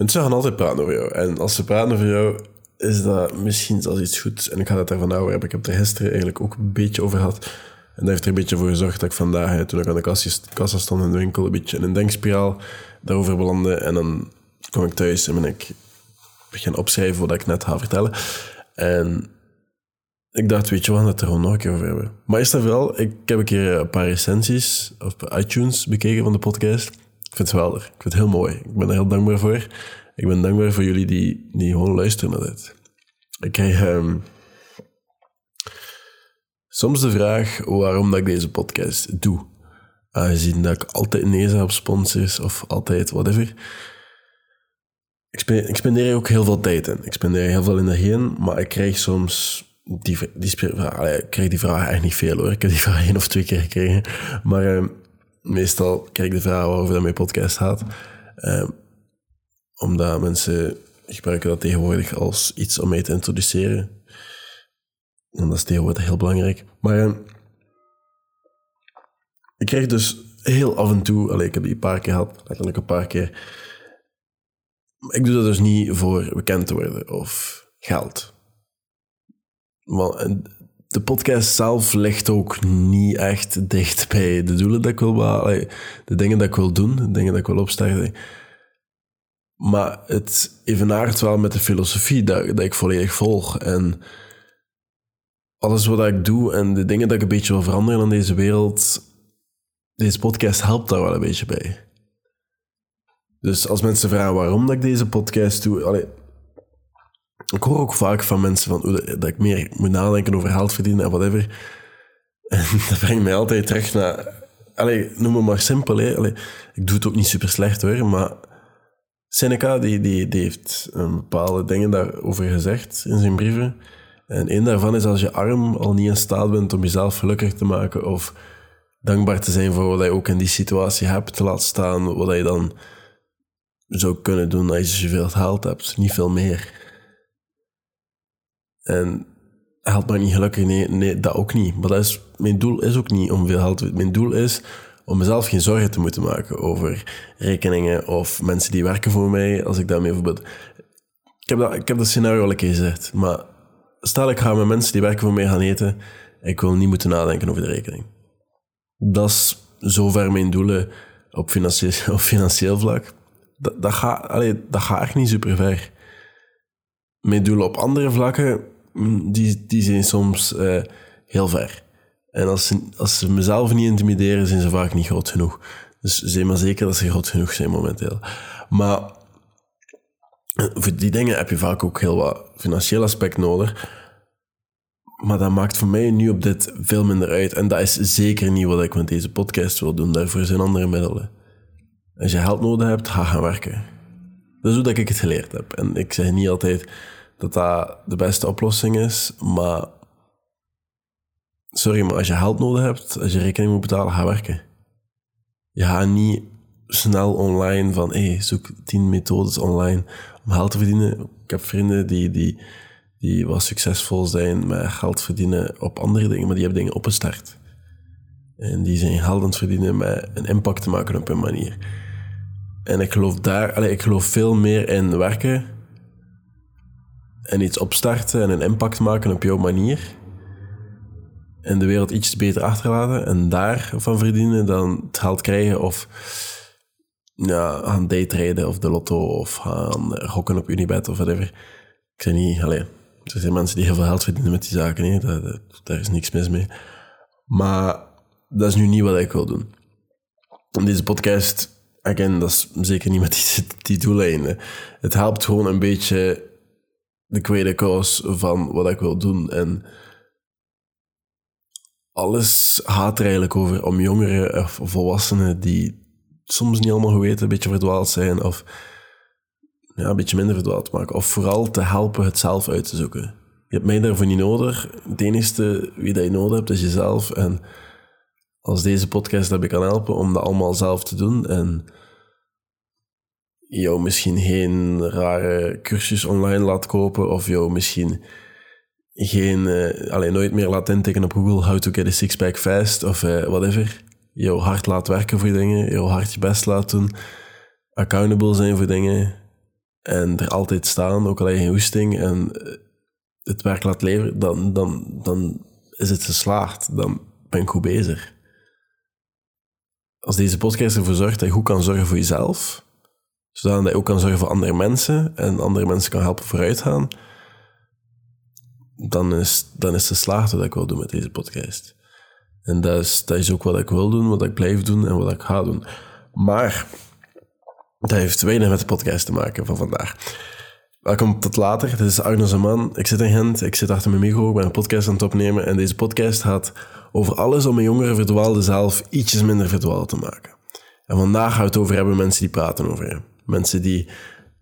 Mensen gaan altijd praten over jou. En als ze praten over jou, is dat misschien zelfs iets goeds. En ik ga het daarvan hebben. Ik heb er gisteren eigenlijk ook een beetje over gehad. En dat heeft er een beetje voor gezorgd dat ik vandaag, toen ik aan de kassa, stond in de winkel, een beetje in een denkspiraal daarover belandde. En dan kwam ik thuis en ben ik beginnen opschrijven wat ik net ga vertellen. En ik dacht, weet je, we het er gewoon nog een keer over hebben. Maar is dat wel, ik heb een keer een paar recensies op iTunes bekeken van de podcast. Ik vind het geweldig. Ik vind het heel mooi. Ik ben er heel dankbaar voor. Ik ben dankbaar voor jullie die, die gewoon luisteren naar dit. Ik krijg ehm, soms de vraag waarom dat ik deze podcast doe. Aangezien dat ik altijd nee zeg op sponsors of altijd whatever. Ik, ik spendeer ook heel veel tijd in. Ik spendeer heel veel energie in, maar ik krijg soms die, die, krijg die vraag echt niet veel hoor. Ik heb die vraag één of twee keer gekregen. Maar ehm, meestal krijg ik de vraag waarover dat mijn podcast gaat. Ehm, omdat mensen gebruiken dat tegenwoordig als iets om mij te introduceren. En dat is tegenwoordig heel belangrijk. Maar ehm, ik krijg dus heel af en toe, allee, ik heb die een paar keer gehad, letterlijk een paar keer. Ik doe dat dus niet voor bekend te worden of geld. Maar de podcast zelf ligt ook niet echt dicht bij de doelen dat ik wil behalen. De dingen dat ik wil doen, de dingen dat ik wil opstarten. Maar het evenaart wel met de filosofie dat, dat ik volledig volg. En alles wat ik doe en de dingen dat ik een beetje wil veranderen in deze wereld, deze podcast helpt daar wel een beetje bij. Dus als mensen vragen waarom dat ik deze podcast doe, ik hoor ook vaak van mensen van, dat ik meer moet nadenken over geld verdienen en whatever. En dat brengt mij altijd terug naar... Allee, noem me maar simpel. Hè. Ik doe het ook niet super slecht hoor, maar Seneca die, die, die heeft een bepaalde dingen daarover gezegd in zijn brieven. En een daarvan is als je arm al niet in staat bent om jezelf gelukkig te maken of dankbaar te zijn voor wat je ook in die situatie hebt, te laten staan wat je dan zou kunnen doen als je zoveel geld hebt. Niet veel meer. En geld maakt niet gelukkig, nee, nee, dat ook niet. Maar mijn doel is ook niet om veel geld te Mijn doel is om mezelf geen zorgen te moeten maken over rekeningen of mensen die werken voor mij, als ik daarmee bijvoorbeeld... Ik heb dat, ik heb dat scenario al een keer gezegd, maar stel ik ga met mensen die werken voor mij gaan eten, ik wil niet moeten nadenken over de rekening. Dat is zover mijn doelen op financieel, op financieel vlak. Dat, dat, gaat, allee, echt niet super ver. Mijn doelen op andere vlakken, die, die zijn soms uh, heel ver. En als ze, als ze mezelf niet intimideren, zijn ze vaak niet groot genoeg. Dus zeg maar zeker dat ze groot genoeg zijn momenteel. Maar eh, voor die dingen heb je vaak ook heel wat financieel aspect nodig. Maar dat maakt voor mij nu op dit veel minder uit. En dat is zeker niet wat ik met deze podcast wil doen. Daarvoor zijn andere middelen. Als je geld nodig hebt, ga gaan werken. Dat is hoe dat ik het geleerd heb. En ik zeg niet altijd dat dat de beste oplossing is, maar sorry, maar als je geld nodig hebt, als je rekening moet betalen, ga werken. Je gaat niet snel online van, zoek tien methodes online om geld te verdienen. Ik heb vrienden die, die, die wel succesvol zijn met geld verdienen op andere dingen, maar die hebben dingen opgestart. En die zijn geld aan het verdienen met een impact te maken op een manier. En ik geloof daar, allez, ik geloof veel meer in werken en iets opstarten en een impact maken op jouw manier. En de wereld iets beter achterlaten en daarvan verdienen dan het geld krijgen of ja, gaan daytraden of de lotto of gaan gokken op Unibet of whatever. Ik zeg niet, alleen, er zijn mensen die heel veel geld verdienen met die zaken, nee, daar, is niks mis mee. Maar dat is nu niet wat ik wil doen. Deze podcast again, dat is zeker niet met die, die doeleinden. Het helpt gewoon een beetje de greater cause van wat ik wil doen. En alles gaat er eigenlijk over om jongeren of volwassenen die soms niet allemaal geweten, een beetje verdwaald zijn of ja, een beetje minder verdwaald maken. Of vooral te helpen het zelf uit te zoeken. Je hebt mij daarvoor niet nodig. Het enige wie dat je nodig hebt is jezelf. En als deze podcast heb ik kan helpen om dat allemaal zelf te doen en jou misschien geen rare cursus online laat kopen of jou misschien geen, uh, alleen nooit meer laat intikken op Google how to get a six-pack fast of uh, whatever. Jouw hard laat werken voor dingen, jouw hard je best laat doen, accountable zijn voor dingen. en er altijd staan, ook al heb je geen hoesting, en eh, het werk laat leveren, dan, dan, dan is het geslaagd. Dan ben ik goed bezig. Als deze podcast ervoor zorgt dat je goed kan zorgen voor jezelf, zodat je ook kan zorgen voor andere mensen en andere mensen kan helpen vooruit gaan, dan is, dan is geslaagd wat ik wil doen met deze podcast. En dat is, dat is ook wat ik wil doen, wat ik blijf doen en wat ik ga doen. Maar dat heeft weinig met de podcast te maken van vandaag. Welkom tot later. Dit is Arno Zaman. Ik zit in Gent, ik zit achter mijn micro, ik ben een podcast aan het opnemen. En deze podcast gaat over alles om een jongere verdwaalde zelf ietsjes minder verdwaald te maken. En vandaag gaan we het over hebben mensen die praten over je. Mensen die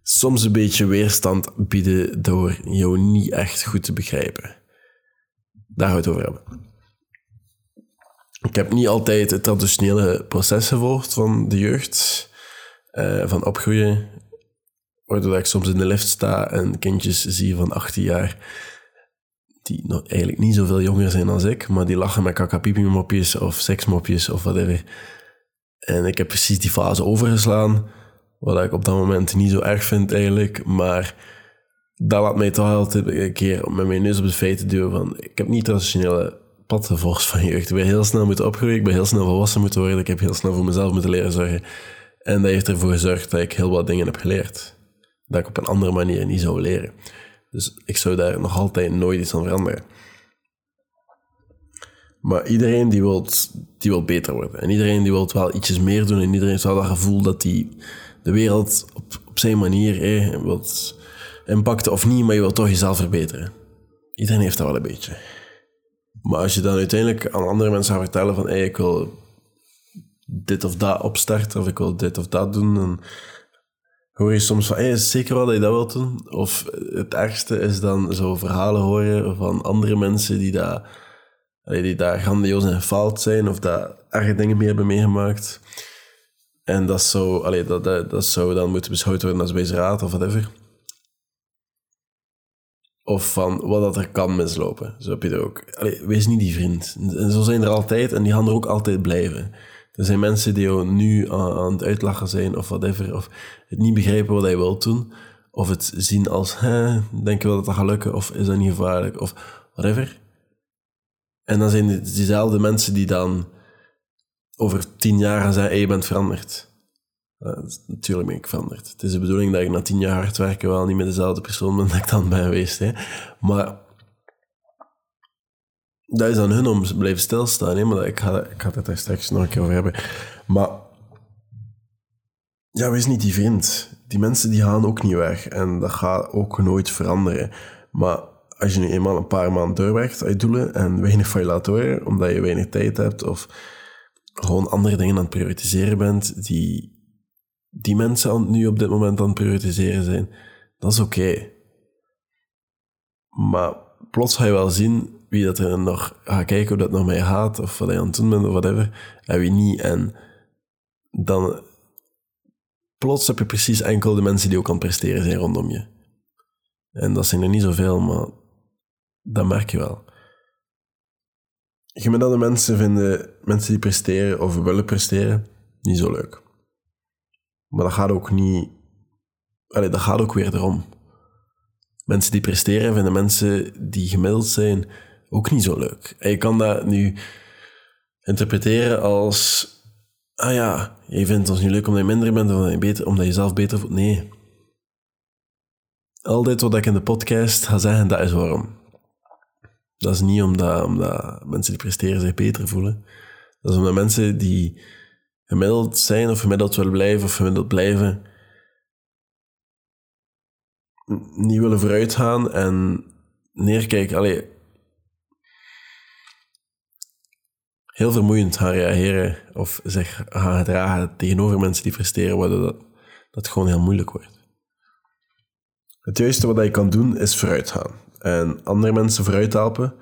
soms een beetje weerstand bieden door jou niet echt goed te begrijpen. Daar gaan we het over hebben. Ik heb niet altijd het traditionele proces gevolgd van de jeugd, uh, van opgroeien, waardoor ik soms in de lift sta en kindjes zie van 18 jaar, die nog eigenlijk niet zoveel jonger zijn dan ik, maar die lachen met kakapipi-mopjes of seksmopjes of whatever. En ik heb precies die fase overgeslaan, wat ik op dat moment niet zo erg vind eigenlijk, maar dat laat mij toch altijd een keer met mijn neus op de feiten duwen van, ik heb niet traditionele pad gevolgd van jeugd. Ik ben heel snel moeten opgroeien, ik ben heel snel volwassen moeten worden, ik heb heel snel voor mezelf moeten leren zorgen. En dat heeft ervoor gezorgd dat ik heel wat dingen heb geleerd. Dat ik op een andere manier niet zou leren. Dus ik zou daar nog altijd nooit iets aan veranderen. Maar iedereen die wil, die beter worden. En iedereen die wil wel ietsjes meer doen. En iedereen wel dat gevoel dat die de wereld op, op zijn manier eh, wilt impacten of niet, maar je wilt toch jezelf verbeteren. Iedereen heeft dat wel een beetje. Maar als je dan uiteindelijk aan andere mensen gaat vertellen van hey, ik wil dit of dat opstarten of ik wil dit of dat doen, dan hoor je soms van hey, is zeker wel dat je dat wilt doen? Of het ergste is dan zo verhalen horen van andere mensen die daar, die daar grandioos en gefaald zijn of daar erge dingen mee hebben meegemaakt. En dat zou, allee, dat, dat, dat zou dan moeten beschouwd worden als wijsraad of whatever. Of van wat dat er kan mislopen. Zo heb je er ook. Wees niet die vriend. En zo zijn er altijd en die gaan er ook altijd blijven. Er zijn mensen die jou nu aan, het uitlachen zijn of whatever. Of het niet begrijpen wat hij wil doen. Of het zien als, hè, denk je wel dat dat gaat lukken? Of is dat niet gevaarlijk? Of whatever. En dan zijn het diezelfde mensen die dan over tien jaar zeggen, hey, je bent veranderd. Uh, natuurlijk ben ik veranderd. Het is de bedoeling dat ik na tien jaar hard werken wel niet meer dezelfde persoon ben dat ik dan ben geweest. Hè. Maar dat is aan hun om blijven stilstaan. Hè. Maar ik, ga, ik het daar straks nog een keer over hebben. Maar ja, wees niet die vriend. Die mensen die gaan ook niet weg. En dat gaat ook nooit veranderen. Maar als je nu eenmaal een paar maanden doorwerkt aan je doelen en weinig van je omdat je weinig tijd hebt of gewoon andere dingen aan het prioritiseren bent die die mensen nu op dit moment aan het prioritiseren zijn, dat is oké. Maar plots ga je wel zien wie dat er nog gaat kijken hoe dat nog mee gaat, of wat hij aan het doen bent, of whatever, en wie niet. En dan plots heb je precies enkel de mensen die ook aan het presteren zijn rondom je. En dat zijn er niet zoveel, maar dat merk je wel. Gemiddelde mensen vinden mensen die presteren of willen presteren niet zo leuk. Maar dat gaat ook niet. Allee, dat gaat ook weer erom. Mensen die presteren vinden mensen die gemiddeld zijn ook niet zo leuk. En je kan dat nu interpreteren als. Ah ja, je vindt ons niet leuk omdat je minder bent of omdat je, beter, omdat je zelf beter voelt. Nee. Al dit wat ik in de podcast ga zeggen, dat is waarom. Dat is niet omdat, omdat mensen die presteren zich beter voelen. Dat is omdat mensen die gemiddeld zijn of gemiddeld willen blijven of gemiddeld blijven. Niet willen vooruit gaan en neerkijken. Allee, heel vermoeiend gaan reageren of zich gaan gedragen tegenover mensen die presteren, waardoor dat, dat gewoon heel moeilijk wordt. Het juiste wat je kan doen is vooruit gaan. En andere mensen vooruit helpen,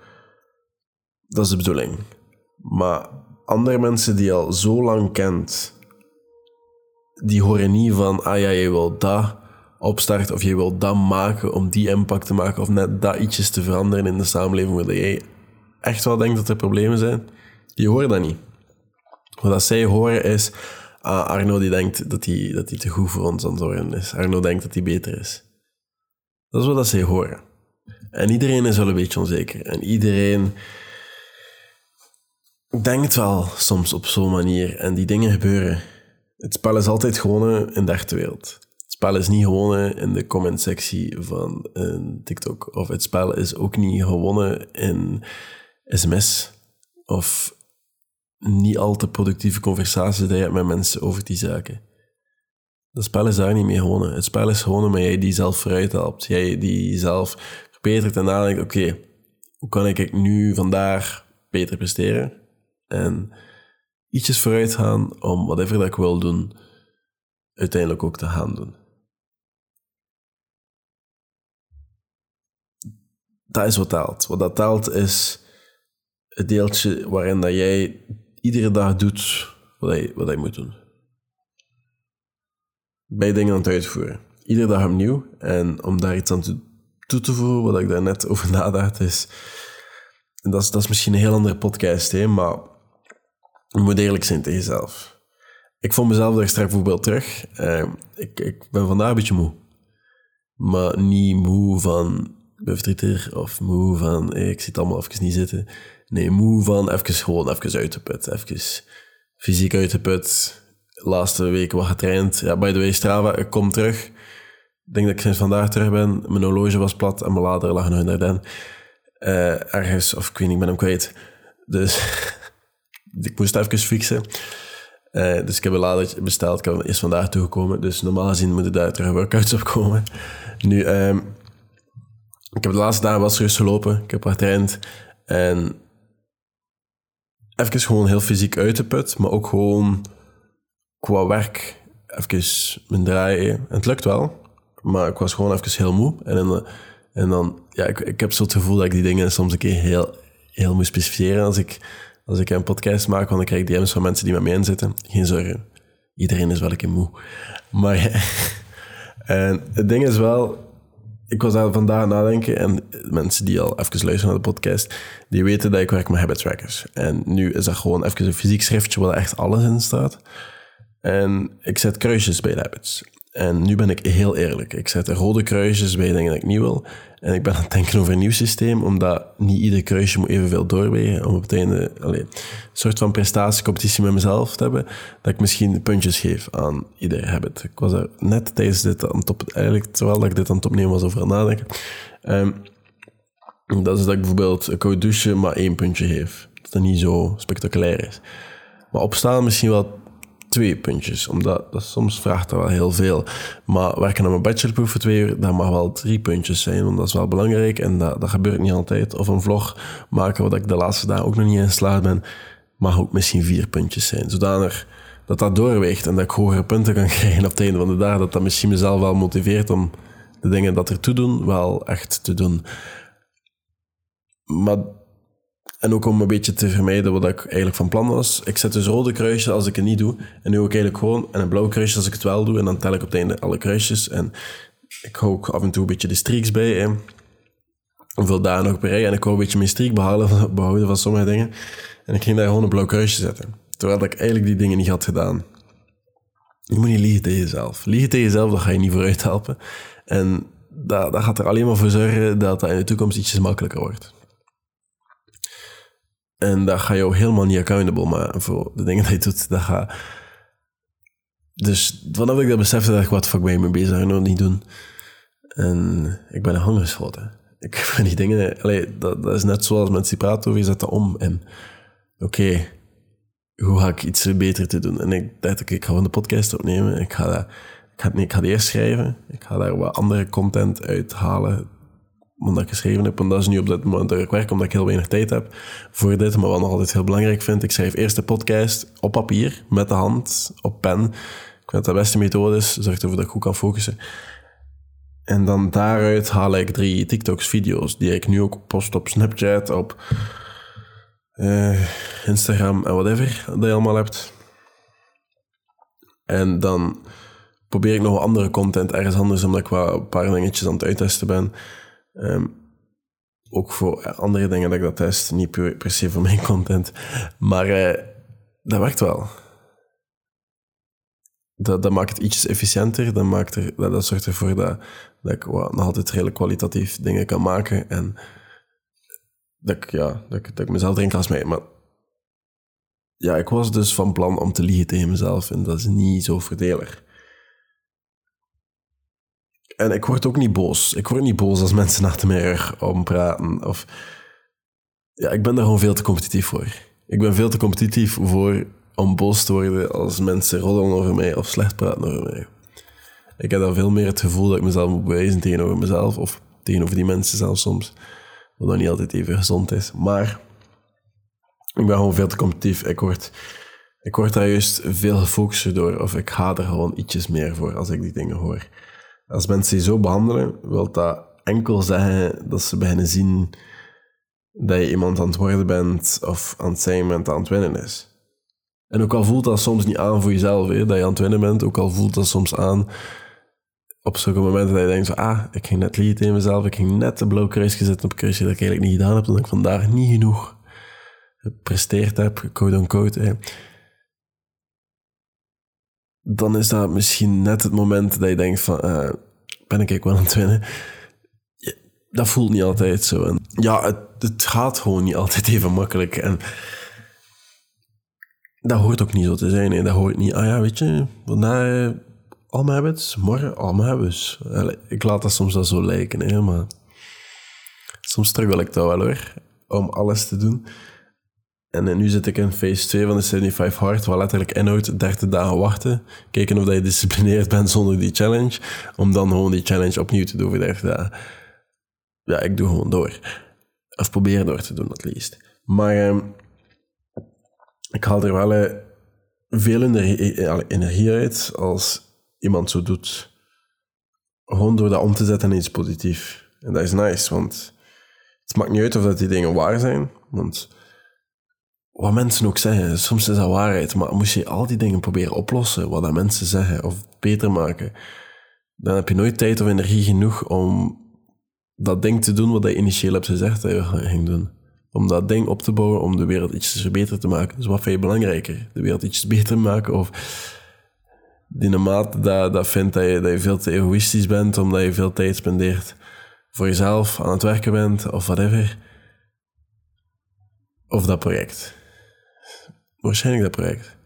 dat is de bedoeling. Maar andere mensen die je al zo lang kent, die horen niet van, ah ja, je wil dat opstarten of je wil dat maken om die impact te maken of net dat ietsjes te veranderen in de samenleving waar jij echt wel denkt dat er problemen zijn. Die horen dat niet. Wat zij horen is, ah, Arno die denkt dat hij, dat te goed voor ons aan het is. Arno denkt dat hij beter is. Dat is wat dat zij horen. En iedereen is wel een beetje onzeker. En iedereen denkt wel soms op zo'n manier. En die dingen gebeuren. Het spel is altijd gewonnen in de echte wereld. Het spel is niet gewonnen in de comment-sectie van een TikTok. Of het spel is ook niet gewonnen in sms. Of niet al te productieve conversaties die je hebt met mensen over die zaken. Het spel is daar niet mee gewonnen. Het spel is gewonnen maar jij die zelf vooruit helpt. Jij die zelf verbetert en nadenkt, oké, hoe kan ik nu vandaag beter presteren? En ietsjes vooruit gaan om whatever dat ik wil doen, uiteindelijk ook te gaan doen. Dat is wat telt. Wat dat telt is het deeltje waarin dat jij iedere dag doet wat je, wat moet doen. Bij dingen aan het uitvoeren. Iedere dag opnieuw. En om daar iets aan te, toe te voegen, wat ik daar net over nadacht, is... En dat is, dat is misschien een heel andere podcast, hè, maar je moet eerlijk zijn tegen jezelf. Ik vond mezelf daar straks bijvoorbeeld terug. Uh, ik, ik ben vandaag een beetje moe. Maar niet moe van verdrietig of moe van ik zit allemaal even niet zitten. Nee, moe van even gewoon even uit de put. Even fysiek uit de put. Laatste weken wat getraind. Ja, by the way, Strava, ik kom terug. Ik denk dat ik sinds vandaag terug ben. Mijn horloge was plat en mijn lader lag nog in de uh, ergens, of ik weet niet, ik ben hem kwijt. Dus ik moest even fixen. Uh, dus ik heb een lader besteld. Ik heb eerst vandaag toegekomen. Dus normaal gezien moeten daar terug workouts op komen. Nu, um, ik heb de laatste dagen wel serieus gelopen. Ik heb getraind. En even gewoon heel fysiek uit maar ook gewoon qua werk even mijn draaien. En het lukt wel, maar ik was gewoon even heel moe. En, dan, en dan, ja, ik, ik heb zo het gevoel dat ik die dingen soms een keer heel, heel moet specificeren als ik, als ik een podcast maak, want dan krijg ik DM's van mensen die met mij inzitten. Geen zorgen, iedereen is wel een keer moe. Maar en het ding is wel, ik was daar vandaag nadenken en mensen die al even luisteren naar de podcast, die weten dat ik werk met habit trackers. En nu is dat gewoon even een fysiek schriftje waar echt alles in staat. En ik zet kruisjes bij de habits. En nu ben ik heel eerlijk. Ik zet rode kruisjes bij dingen dat ik niet wil. En ik ben aan het denken over een nieuw systeem, omdat niet ieder kruisje moet evenveel doorwegen. Om op het einde een soort van prestatiecompetitie met mezelf te hebben. Dat ik misschien puntjes geef aan ieder habit. Ik was er net tijdens dit aan top, eigenlijk terwijl ik dit aan het opnemen was over nadenken. Um, dat is dat ik bijvoorbeeld een koud douchen maar één puntje geef. Dat dat niet zo spectaculair is. Maar opstaan misschien wel twee puntjes, omdat dat soms vraagt er wel heel veel. Maar werken aan mijn bachelorproef voor twee uur, dat mag wel drie puntjes zijn, want dat is wel belangrijk en dat, dat gebeurt niet altijd. Of een vlog maken, wat ik de laatste dagen ook nog niet in slaag ben, mag ook misschien vier puntjes zijn. Zodanig dat dat doorweegt en dat ik hogere punten kan krijgen op het einde van de dag, dat dat misschien mezelf wel motiveert om de dingen dat er toe doen, wel echt te doen. Maar en ook om een beetje te vermijden wat ik eigenlijk van plan was. Ik zet dus rode kruisjes als ik het niet doe. En nu ook eigenlijk gewoon. En een blauw kruisje als ik het wel doe. En dan tel ik op het einde alle kruisjes. En ik hou ook af en toe een beetje de streaks bij. Hè. Hoeveel dagen nog per. En ik hou een beetje mijn streak behouden, van sommige dingen. En ik ging daar gewoon een blauw kruisje zetten. Terwijl ik eigenlijk die dingen niet had gedaan. Je moet niet liegen tegen jezelf. Liegen tegen jezelf, dat ga je niet vooruit helpen. En dat, dat gaat er alleen maar voor zorgen dat dat in de toekomst ietsjes makkelijker wordt. En daar ga je ook helemaal niet accountable maken voor de dingen die je doet. Dat ga... Dus vanaf ik dat besefte, dacht ik, wat fuck ben je mee bezig? nog niet doen. En ik ben een hongerschoten. Ik ben die dingen... Allee, dat, is net zoals praten over, je zet dat om. En oké, hoe ga ik iets beter te doen? En ik dacht, oké, ik ga gewoon de podcast opnemen. Ik ga, dat, ik, ga, nee, ik ga die eerst schrijven. Ik ga daar wat andere content uithalen omdat ik geschreven heb. En dat is nu op dit moment dat ik werk, omdat ik heel weinig tijd heb voor dit. Maar wat nog altijd heel belangrijk vind, ik schrijf eerst de podcast op papier, met de hand, op pen. Ik vind dat de beste methode is. Zorgt ervoor dat ik goed kan focussen. En dan daaruit haal ik drie TikToks, video's, die ik nu ook post op Snapchat, op uh, Instagram en whatever dat je allemaal hebt. En dan probeer ik nog andere content ergens anders, omdat ik wel een paar dingetjes aan het uittesten ben. Um, ook voor andere dingen dat ik dat test, niet per, se voor mijn content. Maar uh, dat werkt wel. dat, dat maakt het iets efficiënter. Dat, maakt er, dat, zorgt ervoor dat, dat ik nog altijd redelijk kwalitatief dingen kan maken. En dat ik, ja, dat ik, mezelf drink als mij. Maar ja, ik was dus van plan om te liegen tegen mezelf. En dat is niet zo voordelig. En ik word ook niet boos. Ik word niet boos als mensen achter mij om praten. Of... Ja, ik ben daar gewoon veel te competitief voor. Ik ben veel te competitief voor om boos te worden als mensen roddelen over mij of slecht praten over mij. Ik heb dan veel meer het gevoel dat ik mezelf moet bewijzen tegenover mezelf of tegenover die mensen zelfs soms. Wat dan niet altijd even gezond is. Maar ik ben gewoon veel te competitief. Ik word, ik word daar juist veel gefocust door of ik ga er gewoon ietsjes meer voor als ik die dingen hoor. Als mensen je zo behandelen, wil dat enkel zeggen dat ze beginnen zien dat je iemand aan het worden bent of aan het zijn bent aan het winnen is. En ook al voelt dat soms niet aan voor jezelf, hè, dat je aan het winnen bent, ook al voelt dat soms aan op zulke momenten dat je denkt van, ah, ik ging net lied in mezelf, ik ging net een blauw kruisje op een kruisje dat ik eigenlijk niet gedaan heb, dat ik vandaag niet genoeg gepresteerd heb, quote-unquote. Hè. Dan is dat misschien net het moment dat je denkt van, uh, ben ik wel aan het winnen? dat voelt niet altijd zo. Ja, het, het gaat gewoon niet altijd even makkelijk. En dat hoort ook niet zo te zijn. Hè. Dat hoort niet, ah ja, weet je, vandaag al mijn habits, morgen al mijn habits. Ik laat dat soms wel zo lijken, hè, maar soms struggle ik dat wel hoor, om alles te doen. En nu zit ik in phase 2 van de 75 Hard, wat letterlijk inhoudt 30 dagen wachten. Kijken of dat je disciplineerd bent zonder die challenge. Om dan gewoon die challenge opnieuw te doen voor 30 dagen. Ja, ik doe gewoon door. Of probeer door te doen, at least. Maar ehm, ik haal er wel uh, veel energie uit als iemand zo doet. Gewoon door dat om te zetten in iets positiefs. En dat is nice, want het maakt niet uit of dat die dingen waar zijn. Want wat mensen ook zeggen, soms is dat waarheid, maar moest je al die dingen proberen oplossen, wat dat mensen zeggen, of beter maken, dan heb je nooit tijd of energie genoeg om dat ding te doen wat je initieel hebt gezegd dat je ging doen om dat ding op te bouwen, om de wereld iets beter te maken. Dus wat vind je belangrijker? De wereld iets beter maken of die maat dat, dat vindt dat je, dat je veel te egoïstisch bent, omdat je veel tijd spendeert voor jezelf, aan het werken bent of whatever. Of dat project. Waarschijnlijk dat project.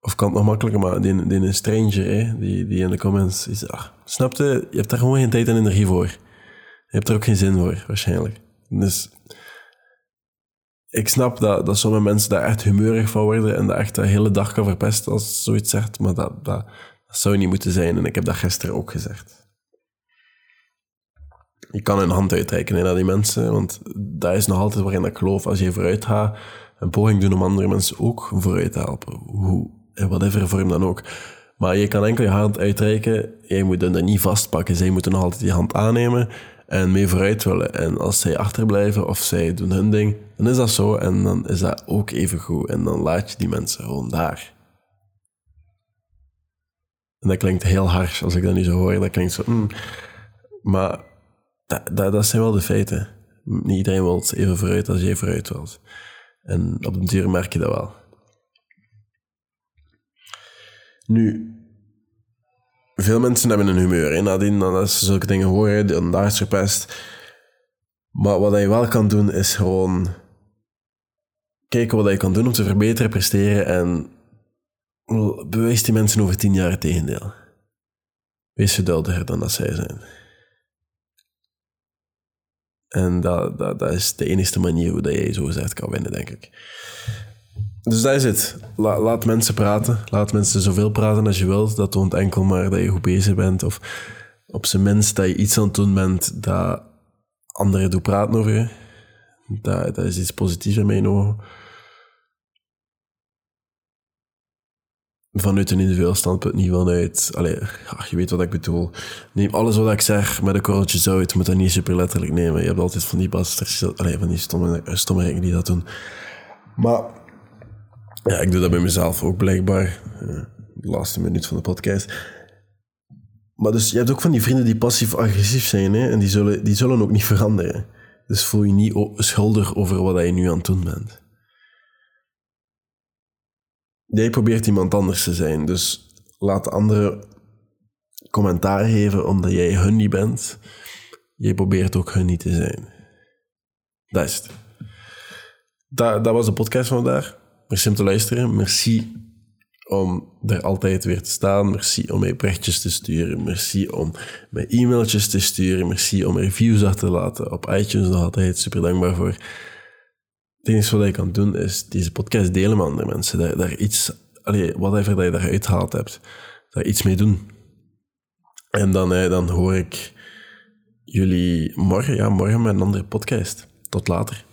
Of kan het nog makkelijker, maar die, die een stranger, hè, die, die in de comments is... Ach, snapte? Je hebt daar gewoon geen tijd en energie voor. Je hebt er ook geen zin voor, waarschijnlijk. Dus ik snap dat, dat sommige mensen daar echt humeurig van worden en dat echt de hele dag kan verpesten als zoiets zegt, maar dat, dat, zou niet moeten zijn. En ik heb dat gisteren ook gezegd. Je kan een hand uitreiken naar die mensen, want dat is nog altijd waarin ik geloof. Als je vooruit gaat, een poging doen om andere mensen ook vooruit te helpen. Hoe, in whatever vorm dan ook. Maar je kan enkel je hand uitreiken, jij moet hem niet vastpakken. Zij moeten nog altijd die hand aannemen en mee vooruit willen. En als zij achterblijven of zij doen hun ding, dan is dat zo en dan is dat ook even goed. En dan laat je die mensen gewoon daar. En dat klinkt heel hard als ik dat nu zo hoor. Dat klinkt zo, mm. maar dat, dat, dat, zijn wel de feiten. Niet iedereen wil even vooruit als jij vooruit wilt. En op den duur merk je dat wel. Nu, veel mensen hebben een humeur. Hè, nadien, als ze zulke dingen horen, dan daar is verpest. Maar wat je wel kan doen, is gewoon kijken wat je kan doen om te verbeteren, presteren en bewijs die mensen over tien jaar het tegendeel. Wees geduldiger dan dat zij zijn. En dat, dat, dat is de enige manier hoe dat jij zo gezegd kan winnen, denk ik. Dus dat is het. laat mensen praten. Laat mensen zoveel praten als je wilt. Dat toont enkel maar dat je goed bezig bent. Of op zijn minst dat je iets aan het doen bent dat anderen doen praten over je. Dat, dat is iets positiefs in mijn ogen. Vanuit een individueel standpunt, niet vanuit... Allee, je weet wat ik bedoel. Neem alles wat ik zeg met een korreltje zout. Je moet dat niet super letterlijk nemen. Je hebt altijd van die basters... Allee, van die stomme, stomme die dat doen. Maar ja, ik doe dat bij mezelf ook blijkbaar. de laatste minuut van de podcast. Maar dus je hebt ook van die vrienden die passief-agressief zijn. Hè? En die zullen, die zullen ook niet veranderen. Dus voel je niet schuldig over wat je nu aan het doen bent. Jij probeert iemand anders te zijn. Dus laat anderen commentaar geven omdat jij hun niet bent. Jij probeert ook hun niet te zijn. Dat is het. Dat, dat was de podcast van vandaag. Merci om te luisteren. Merci om er altijd weer te staan. Merci om mij berichtjes te sturen. Merci om mij e-mailtjes te sturen. Merci om reviews achter te laten op iTunes. Nog altijd super dankbaar voor. Het enige wat ik kan doen is deze podcast delen met andere mensen. Daar, daar iets, allee, whatever dat je daaruit gehaald hebt, daar iets mee doen. En dan, eh, dan hoor ik jullie morgen, ja, morgen met een andere podcast. Tot later.